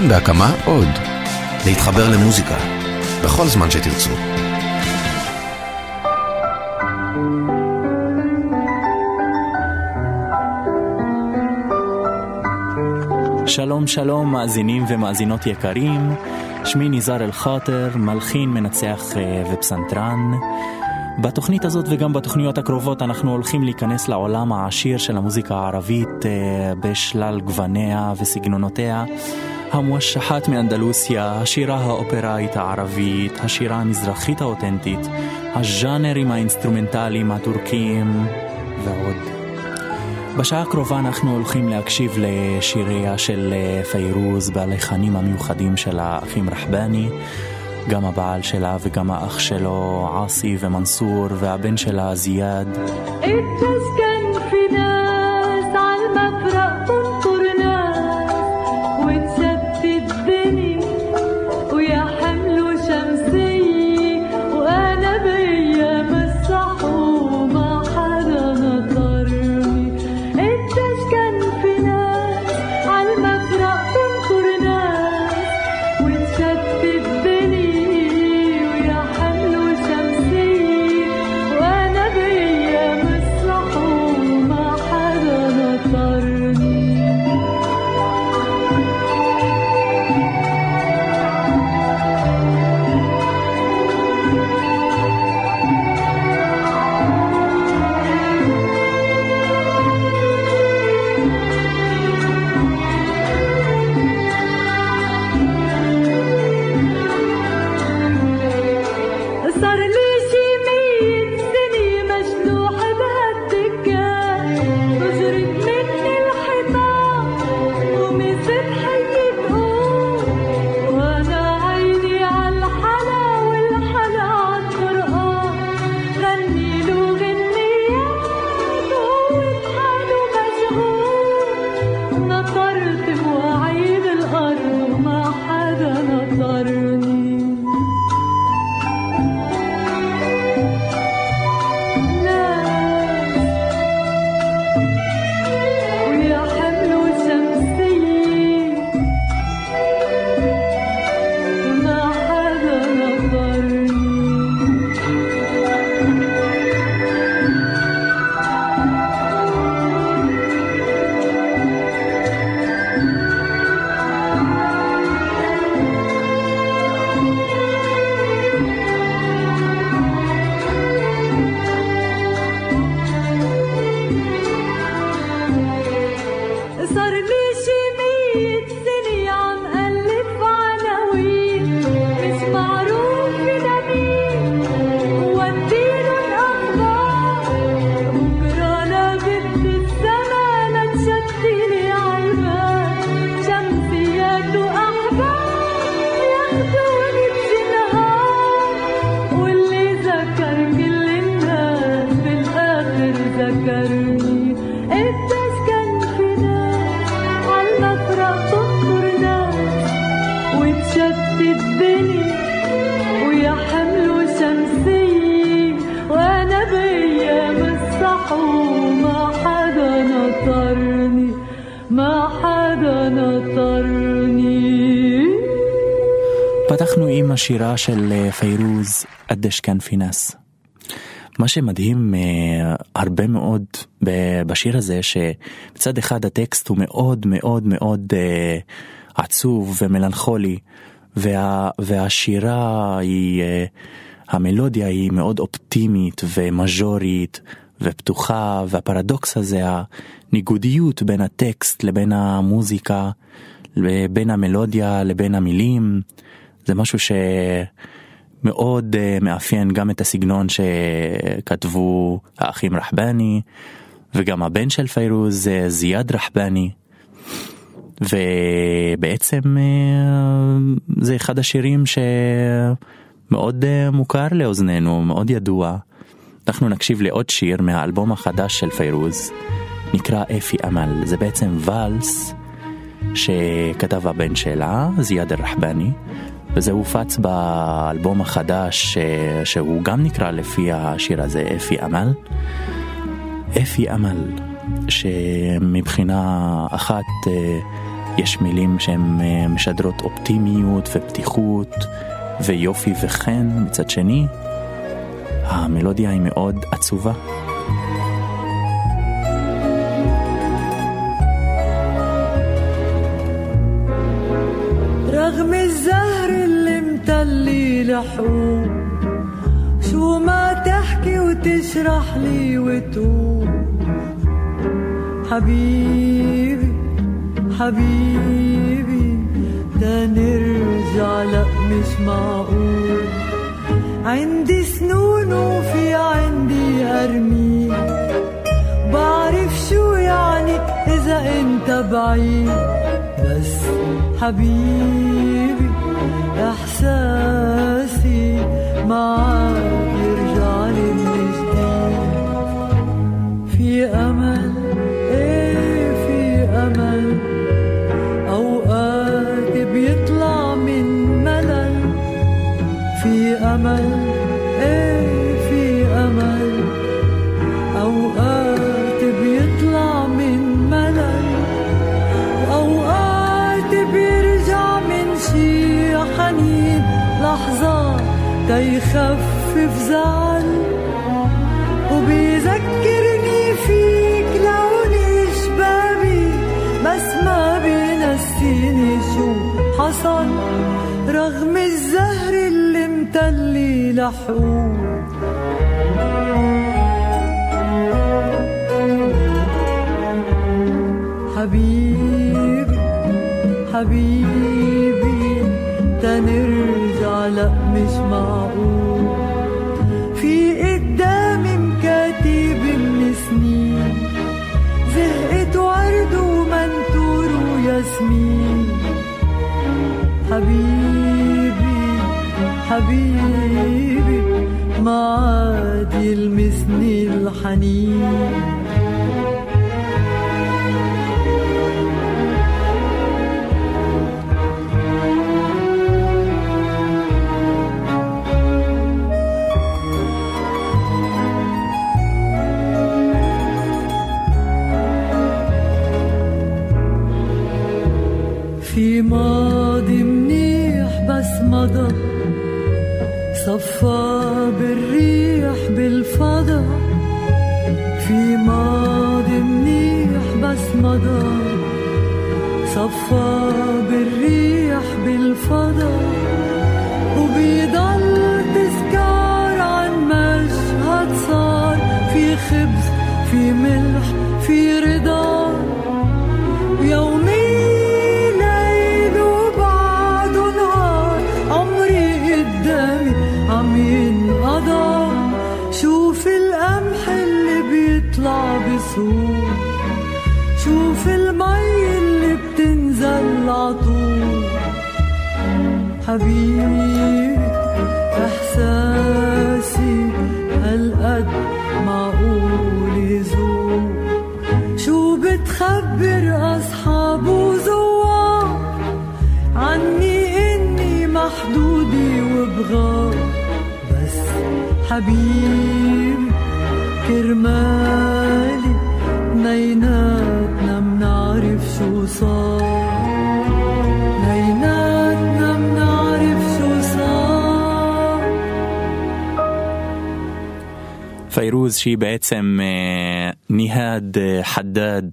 כאן בהקמה עוד. להתחבר למוזיקה. בכל זמן שתרצו. שלום שלום מאזינים ומאזינות יקרים, שמי ניזאר אל-חאטר, מלחין, מנצח אה, ופסנתרן. בתוכנית הזאת וגם בתוכניות הקרובות אנחנו הולכים להיכנס לעולם העשיר של המוזיקה הערבית אה, בשלל גווניה וסגנונותיה. המוואשחאת מאנדלוסיה, השירה האופראית הערבית, השירה המזרחית האותנטית, הז'אנרים האינסטרומנטליים הטורקיים ועוד. בשעה הקרובה אנחנו הולכים להקשיב לשיריה של אה, פיירוז בלחנים המיוחדים של האחים רחבאני. גם הבעל שלה וגם האח שלו, עאסי ומנסור, והבן שלה, זיאד. השירה של אה, פיירוז אדש כאן פינס. מה שמדהים uh, הרבה מאוד בשיר הזה שמצד אחד הטקסט הוא מאוד מאוד מאוד uh, עצוב ומלנכולי וה, והשירה היא uh, המלודיה היא מאוד אופטימית ומז'ורית ופתוחה והפרדוקס הזה הניגודיות בין הטקסט לבין המוזיקה בין המלודיה לבין המילים. זה משהו שמאוד uh, מאפיין גם את הסגנון שכתבו האחים רחבני וגם הבן של פיירוז uh, זיאד רחבני. ובעצם uh, זה אחד השירים שמאוד מוכר לאוזנינו, מאוד ידוע. אנחנו נקשיב לעוד שיר מהאלבום החדש של פיירוז, נקרא אפי אמל, זה בעצם ואלס שכתב הבן שלה, זיאד אל-רחבני, וזה הופץ באלבום החדש שהוא גם נקרא לפי השיר הזה אפי אמל. אפי אמל, שמבחינה אחת אה, יש מילים שהן אה, משדרות אופטימיות ופתיחות ויופי וחן מצד שני. המלודיה היא מאוד עצובה. الزهر اللي متلي لحوم. شو ما تحكي وتشرح لي وتقول. حبيبي حبيبي دا نرجع لأ مش معقول. عندي سنون وفي عندي أرمين بعرف شو يعني إذا أنت بعيد. حبيبي إحساسي معاك يرجع لي من جديد في أمل تيخفف زعل وبيذكرني فيك لون شبابي بس ما بينسيني شو حصل. رغم الزهر اللي متلي لحقوق حبيبي حبيبي تنرجع لا مش معقول. في قدامي مكاتب من سنين. زهقت ورد ومنتور وياسمين. حبيبي حبيبي ما عاد يلمسني الحنين. في ماضي منيح بس مضى. صفى بالريح بالفضا في ماضي منيح بس مضى. صفى بالريح بالفضا وبيضل تذكار عن مشهد صار. في خبز في ملح في رضا. بسهول شوف المي اللي بتنزل عطول حبيبي إحساسي هالقد معقول يزول شو بتخبر أصحاب وزوار عني إني محدودة وبغار بس حبيبي كرمالي نيناتنا منعرف شو صار نيناتنا منعرف شو صار פיירוז שהיא בעצם אה, ניהד אה, חדד,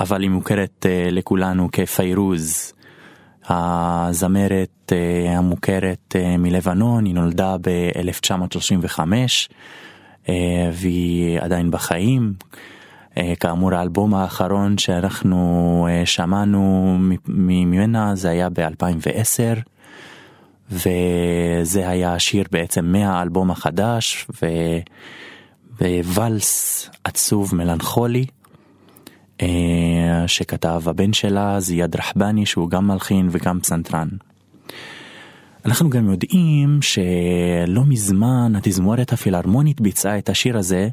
אבל היא מוכרת אה, לכולנו כפיירוז. הזמרת אה, המוכרת אה, מלבנון, היא נולדה ב-1935 אה, והיא עדיין בחיים. אה, כאמור האלבום האחרון שאנחנו אה, שמענו ממנה זה היה ב-2010 וזה היה השיר בעצם מהאלבום החדש בוואלס עצוב מלנכולי אה, שכתב הבן שלה זיאד רחבני שהוא גם מלחין וגם פסנתרן. אנחנו גם יודעים שלא מזמן התזמורת הפילהרמונית ביצעה את השיר הזה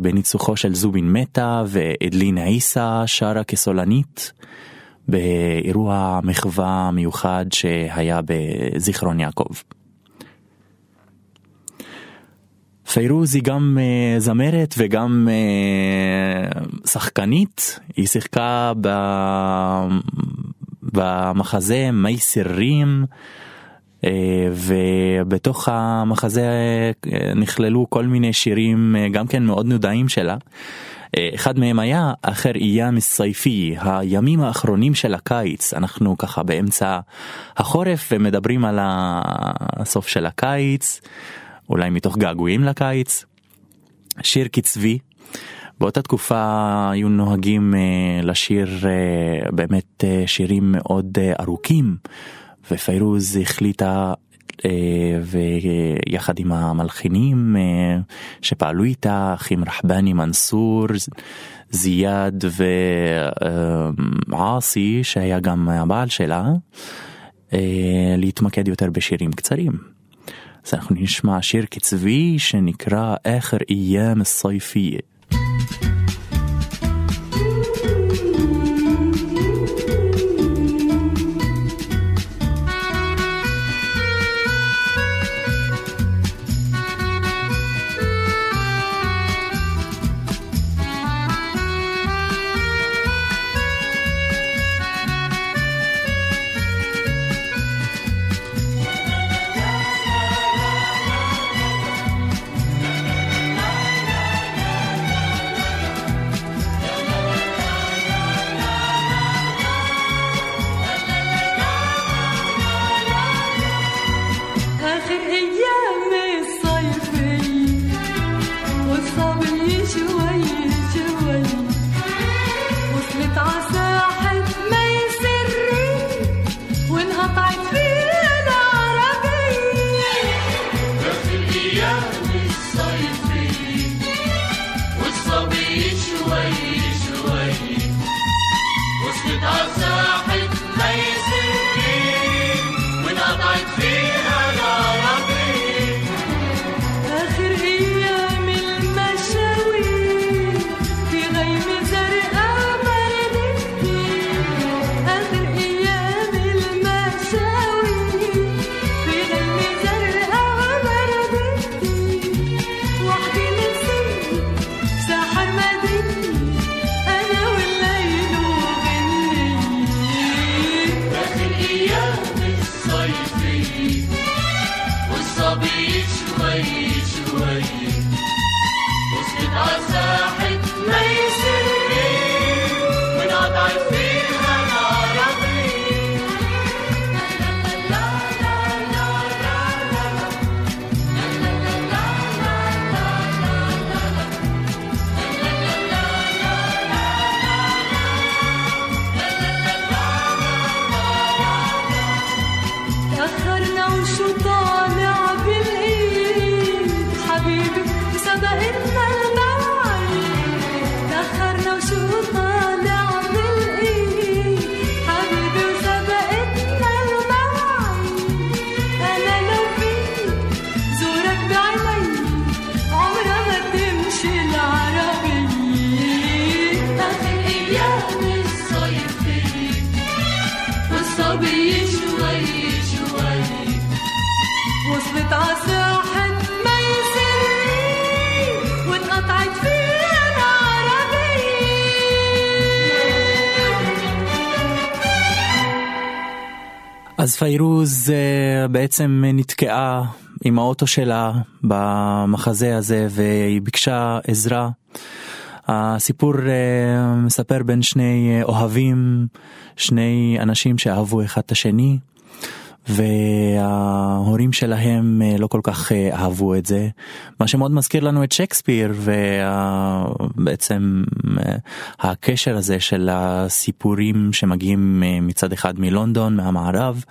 בניצוחו של זובין מטה ואדלין עיסא שרה כסולנית באירוע מחווה מיוחד שהיה בזיכרון יעקב. פיירוז היא גם uh, זמרת וגם uh, שחקנית, היא שיחקה. במחזה מי סירים ובתוך המחזה uh, נכללו כל מיני שירים uh, גם כן מאוד נודעים שלה. אחד מהם היה אחר איים מסייפי, הימים האחרונים של הקיץ, אנחנו ככה באמצע החורף ומדברים על הסוף של הקיץ. אולי מתוך געגועים לקיץ. שיר קצבי. באותה תקופה היו נוהגים לשיר באמת שירים מאוד ארוכים ופיירוז החליטה אה, ויחד עם המלחינים אה, שפעלו איתה, אחים רחבני מנסור, זיאד ועאסי אה, שהיה גם הבעל שלה, להתמקד יותר בשירים קצרים. אז אנחנו נשמע שיר קצבי שנקרא "אחר איים א-סייפייה". פיירוז uh, בעצם נתקעה עם האוטו שלה במחזה הזה והיא ביקשה עזרה. הסיפור uh, מספר בין שני אוהבים, שני אנשים שאהבו אחד את השני. וההורים שלהם אה, לא כל כך אה, אהבו את זה, מה שמאוד מזכיר לנו את שייקספיר ובעצם אה, הקשר הזה של הסיפורים שמגיעים מצד אחד מלונדון, מהמערב,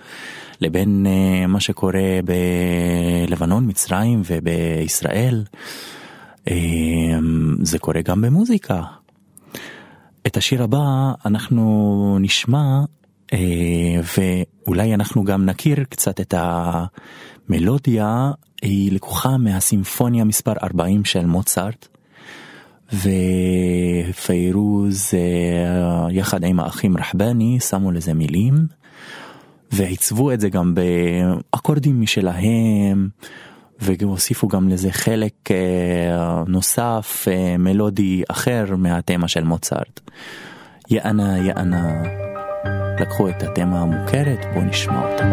לבין מה שקורה בלבנון, מצרים ובישראל. זה קורה גם במוזיקה. את השיר הבא אנחנו נשמע ואולי אנחנו גם נכיר קצת את המלודיה, היא לקוחה מהסימפוניה מספר 40 של מוצרט. ופיירוז אה, יחד עם האחים רחבני שמו לזה מילים ועיצבו את זה גם באקורדים משלהם והוסיפו גם לזה חלק נוסף מלודי אחר מהתמה של מוצרט. יענה יענה לקחו את התמה המוכרת בואו נשמע אותה.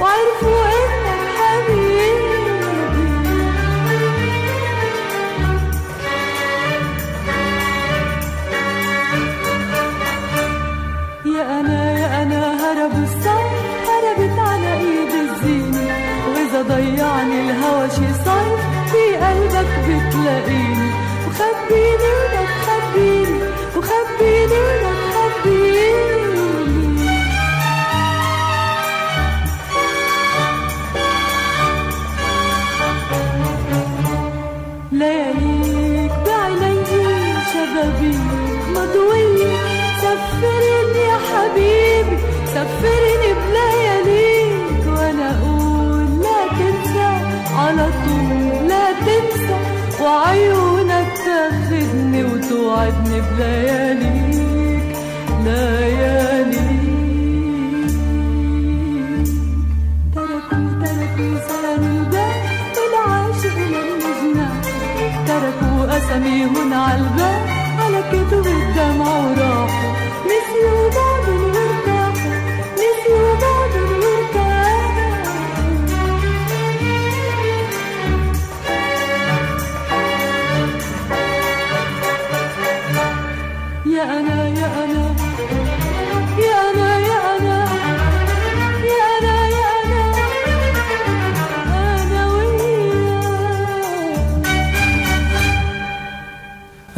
وعرفوا انك حبيبي. يا أنا يا أنا هربت على إيد الزينة وإذا ضيعني الهوى شي صيف في قلبك بتلاقيني. وخبيني إيدك خبيني وخبيني.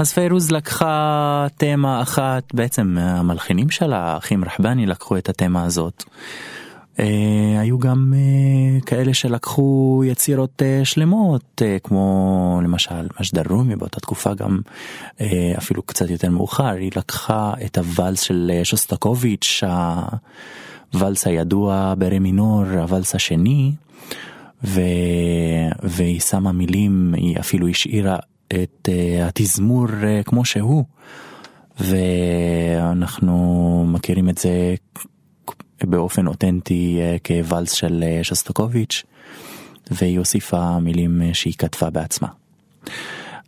אז פיירוז לקחה תמה אחת, בעצם המלחינים שלה, האחים רחבני לקחו את התמה הזאת. Uh, היו גם uh, כאלה שלקחו יצירות uh, שלמות uh, כמו למשל מג'דל רומי באותה תקופה גם uh, אפילו קצת יותר מאוחר היא לקחה את הוואלס של שוסטקוביץ' הוואלס הידוע ברי מינור הוואלס השני ו... והיא שמה מילים היא אפילו השאירה את uh, התזמור uh, כמו שהוא ואנחנו מכירים את זה באופן אותנטי uh, כוואלס של שסטוקוביץ' והיא הוסיפה מילים שהיא כתבה בעצמה.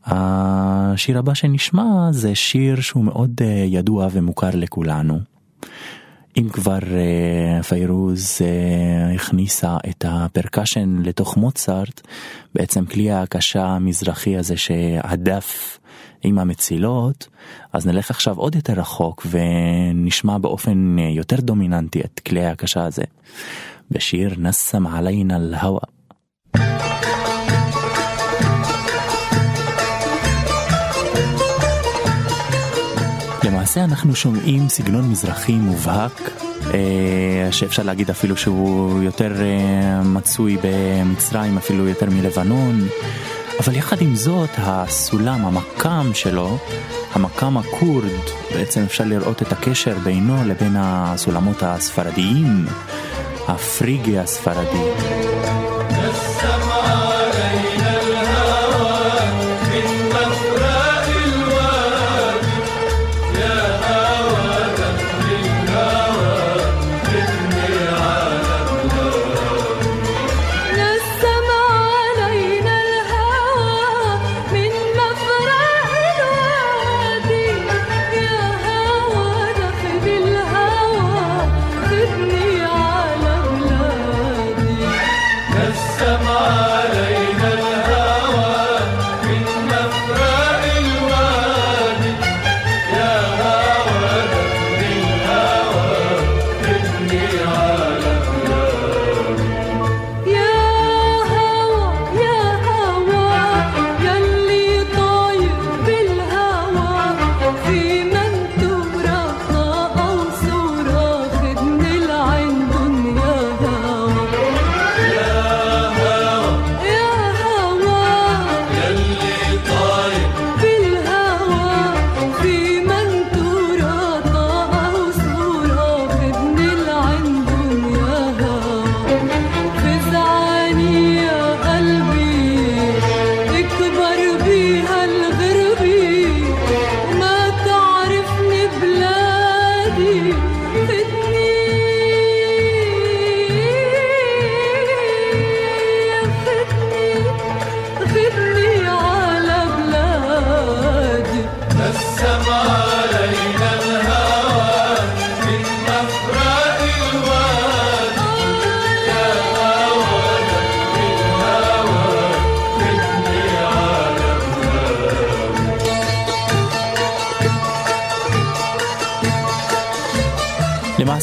השיר הבא שנשמע זה שיר שהוא מאוד ידוע ומוכר לכולנו. אם כבר uh, פיירוז uh, הכניסה את הפרקשן לתוך מוצרט, בעצם כלי ההקשה המזרחי הזה שהדף עם המצילות, אז נלך עכשיו עוד יותר רחוק ונשמע באופן יותר דומיננטי את כלי ההקשה הזה. בשיר נסם עלינה אל-הווה. למעשה אנחנו שומעים סגנון מזרחי מובהק, אה, שאפשר להגיד אפילו שהוא יותר אה, מצוי במצרים, אפילו יותר מלבנון, אבל יחד עם זאת הסולם, המקם שלו, המקם הכורד, בעצם אפשר לראות את הקשר בינו לבין הסולמות הספרדיים, הפריגי הספרדי.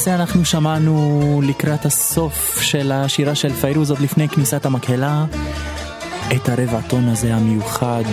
למעשה אנחנו שמענו לקראת הסוף של השירה של פיירוז עוד לפני כניסת המקהלה את הרבע טון הזה המיוחד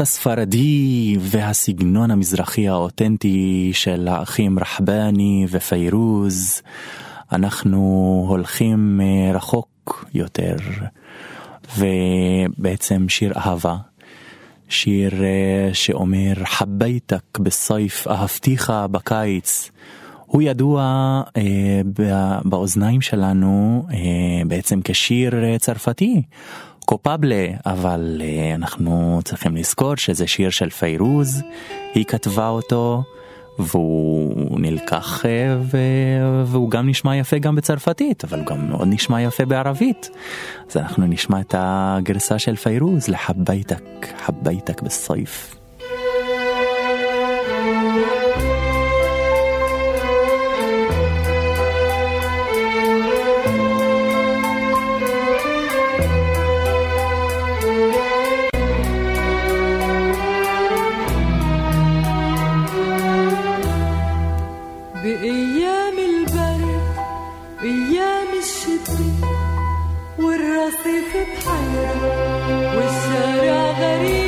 הספרדי והסגנון המזרחי האותנטי של האחים רחבני ופיירוז, אנחנו הולכים אה, רחוק יותר, ובעצם שיר אהבה, שיר אה, שאומר חבייתק בסייף, אהבתיך בקיץ. הוא ידוע אה, באוזניים שלנו אה, בעצם כשיר אה, צרפתי. קופבלה, אבל uh, אנחנו צריכים לזכור שזה שיר של פיירוז, היא כתבה אותו, והוא נלקח uh, והוא גם נשמע יפה גם בצרפתית, אבל הוא גם מאוד נשמע יפה בערבית. אז אנחנו נשמע את הגרסה של פיירוז לחבייתק, חבייתק בסייף. heridas.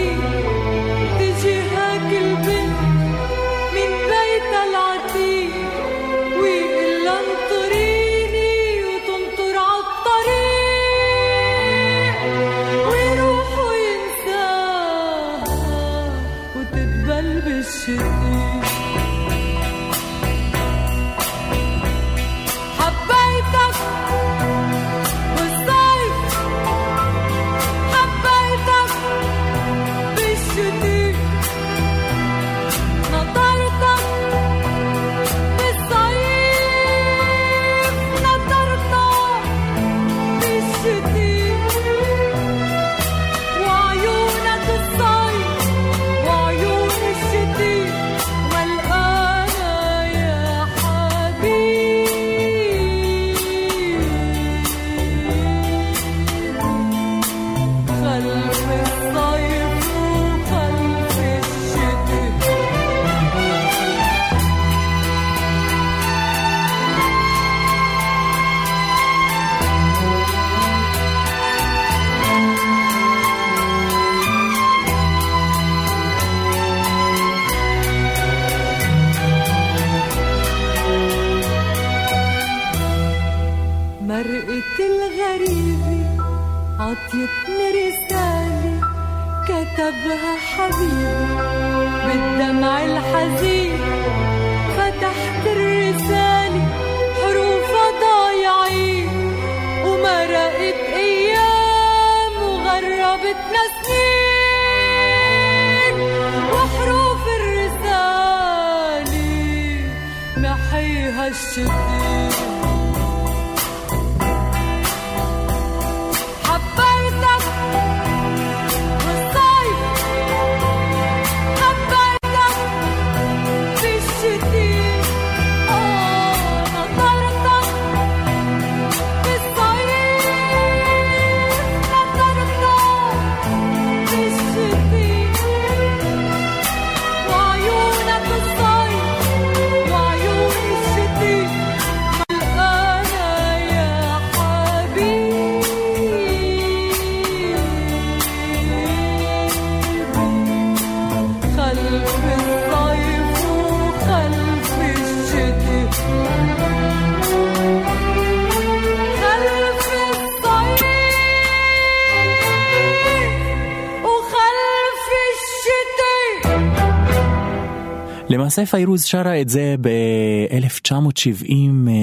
למעשה פיירוז שרה את זה ב-1970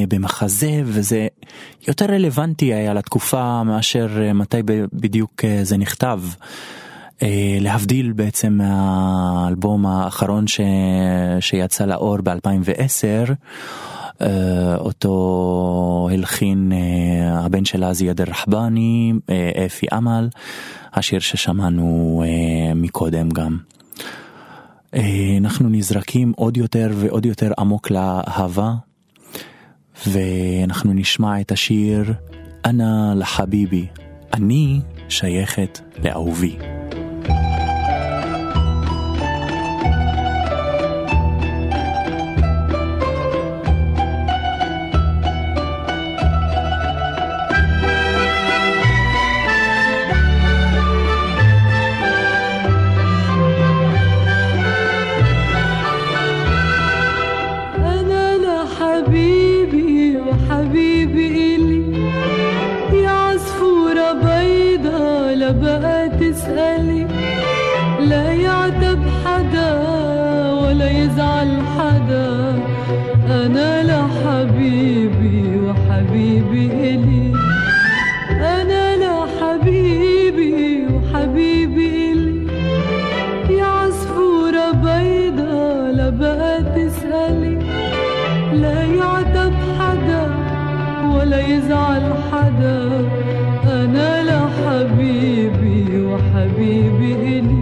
במחזה וזה יותר רלוונטי היה לתקופה מאשר מתי בדיוק זה נכתב. להבדיל בעצם מהאלבום האחרון ש... שיצא לאור ב-2010 אה, אותו הלחין אה, הבן שלה זיאד רחבני, אה, אפי אמל, השיר ששמענו מקודם גם. אנחנו נזרקים עוד יותר ועוד יותר עמוק לאהבה, ואנחנו נשמע את השיר אנה לחביבי, אני שייכת לאהובי. ولا يزعل حدا. أنا لحبيبي وحبيبي إلي.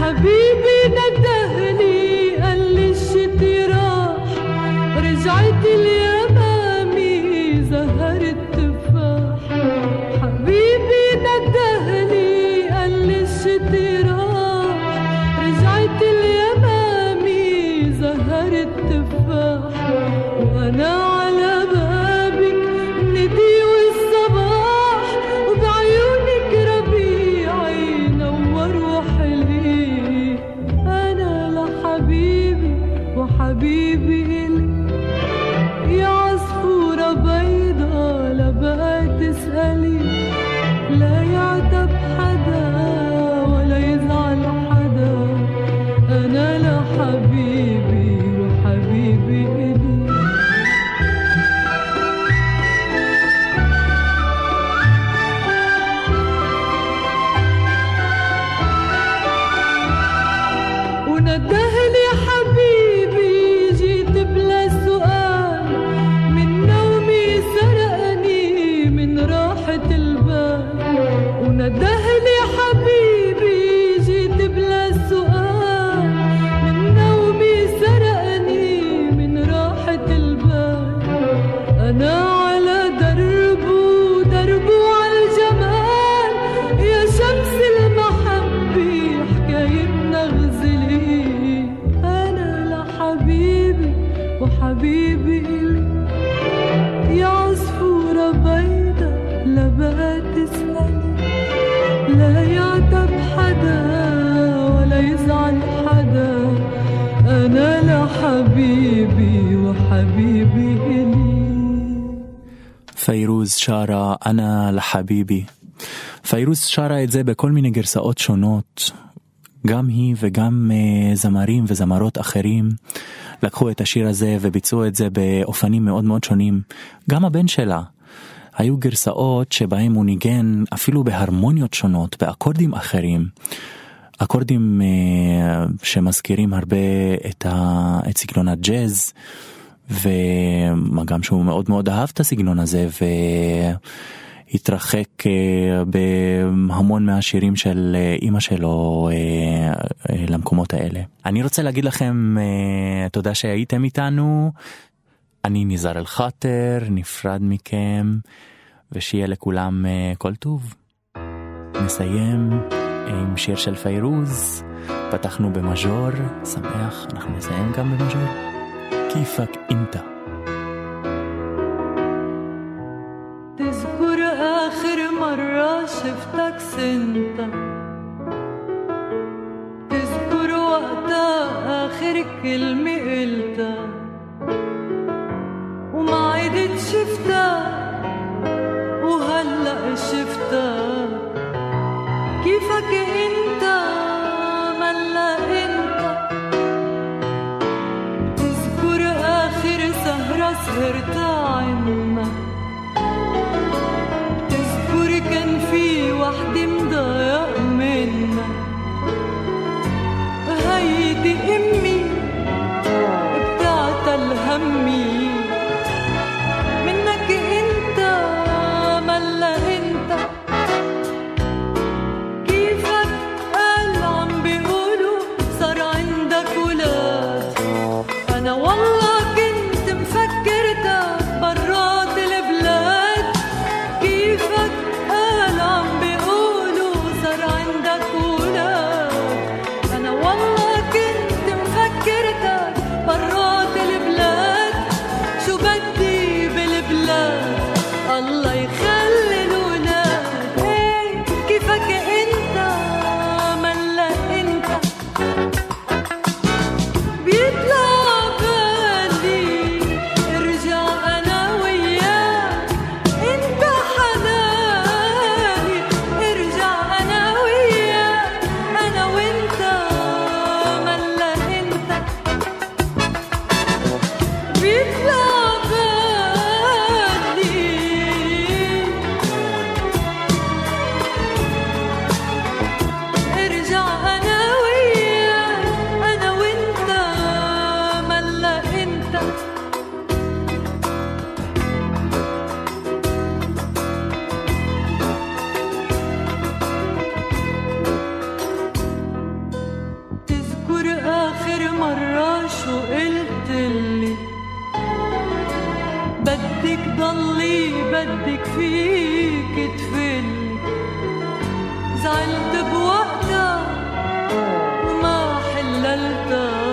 حبيبي ندهني قال لي الشتي راح رجعت لي שרה אנה לחביבי. פיירוז שרה את זה בכל מיני גרסאות שונות, גם היא וגם uh, זמרים וזמרות אחרים לקחו את השיר הזה וביצעו את זה באופנים מאוד מאוד שונים. גם הבן שלה. היו גרסאות שבהם הוא ניגן אפילו בהרמוניות שונות, באקורדים אחרים. אקורדים uh, שמזכירים הרבה את סגנון הג'אז. ומה גם שהוא מאוד מאוד אהב את הסגנון הזה והתרחק אה, בהמון מהשירים של אה, אימא שלו אה, למקומות האלה. אני רוצה להגיד לכם תודה שהייתם איתנו. אני ניזר אל חאטר, נפרד מכם, ושיהיה לכולם כל טוב. נסיים עם שיר של פיירוז, פתחנו במז'ור, שמח, אנחנו נסיים גם במז'ור. كيفك انت؟ تذكر آخر مرة شفتك سنت. تذكر وقتها آخر كلمة ضلي بدك فيك تفل. زعلت بوقتها وما حللتها.